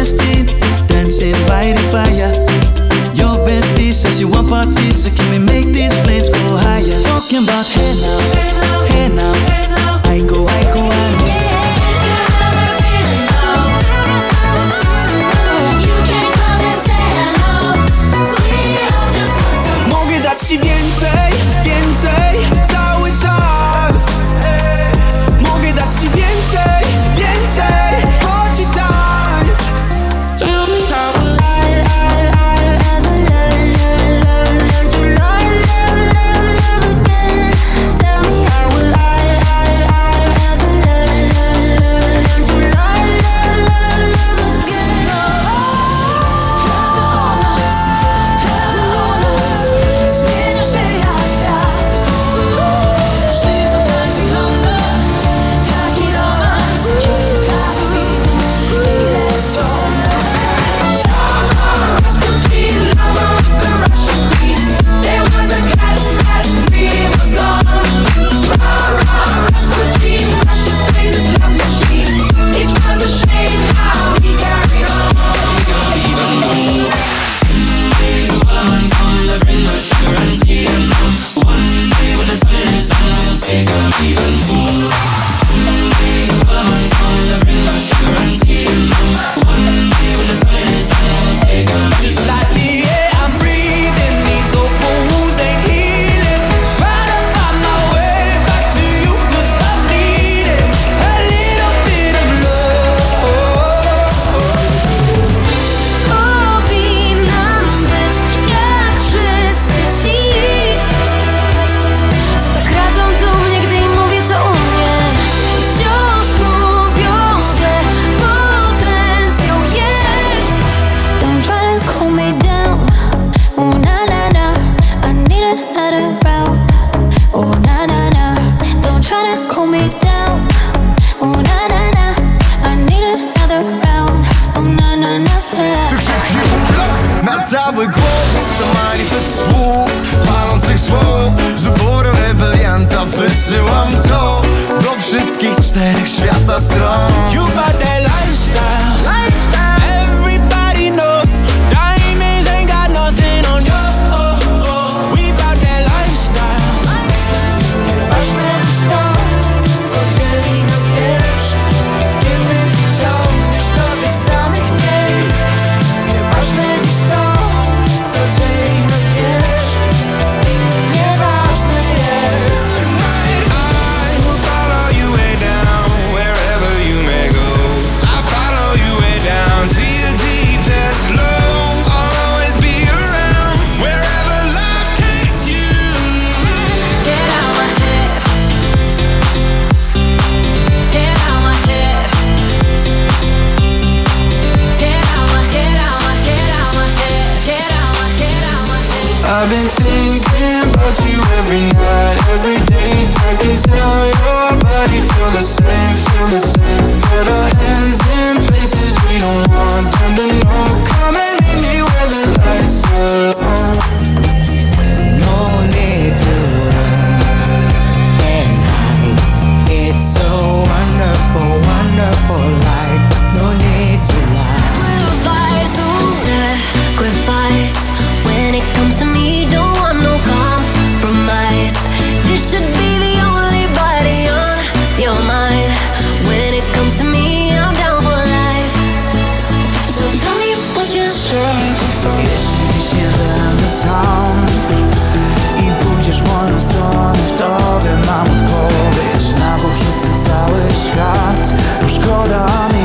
bestie, dancing by the fire. Your bestie says you want parties, so can we make these flames go higher? Talking about hey now. Hey now. Cały głos to manifest słów Palących szło, że borem rebelianta Wysyłam to do wszystkich czterech świata stron. I've been thinking about you every night, every day. I can tell your body feel the same, feel the same. Put our hands in places we don't. jeden sam I pójdziesz moją stronę, w tobie mam odpowiedź. Na porzucę cały świat, bo szkoda mi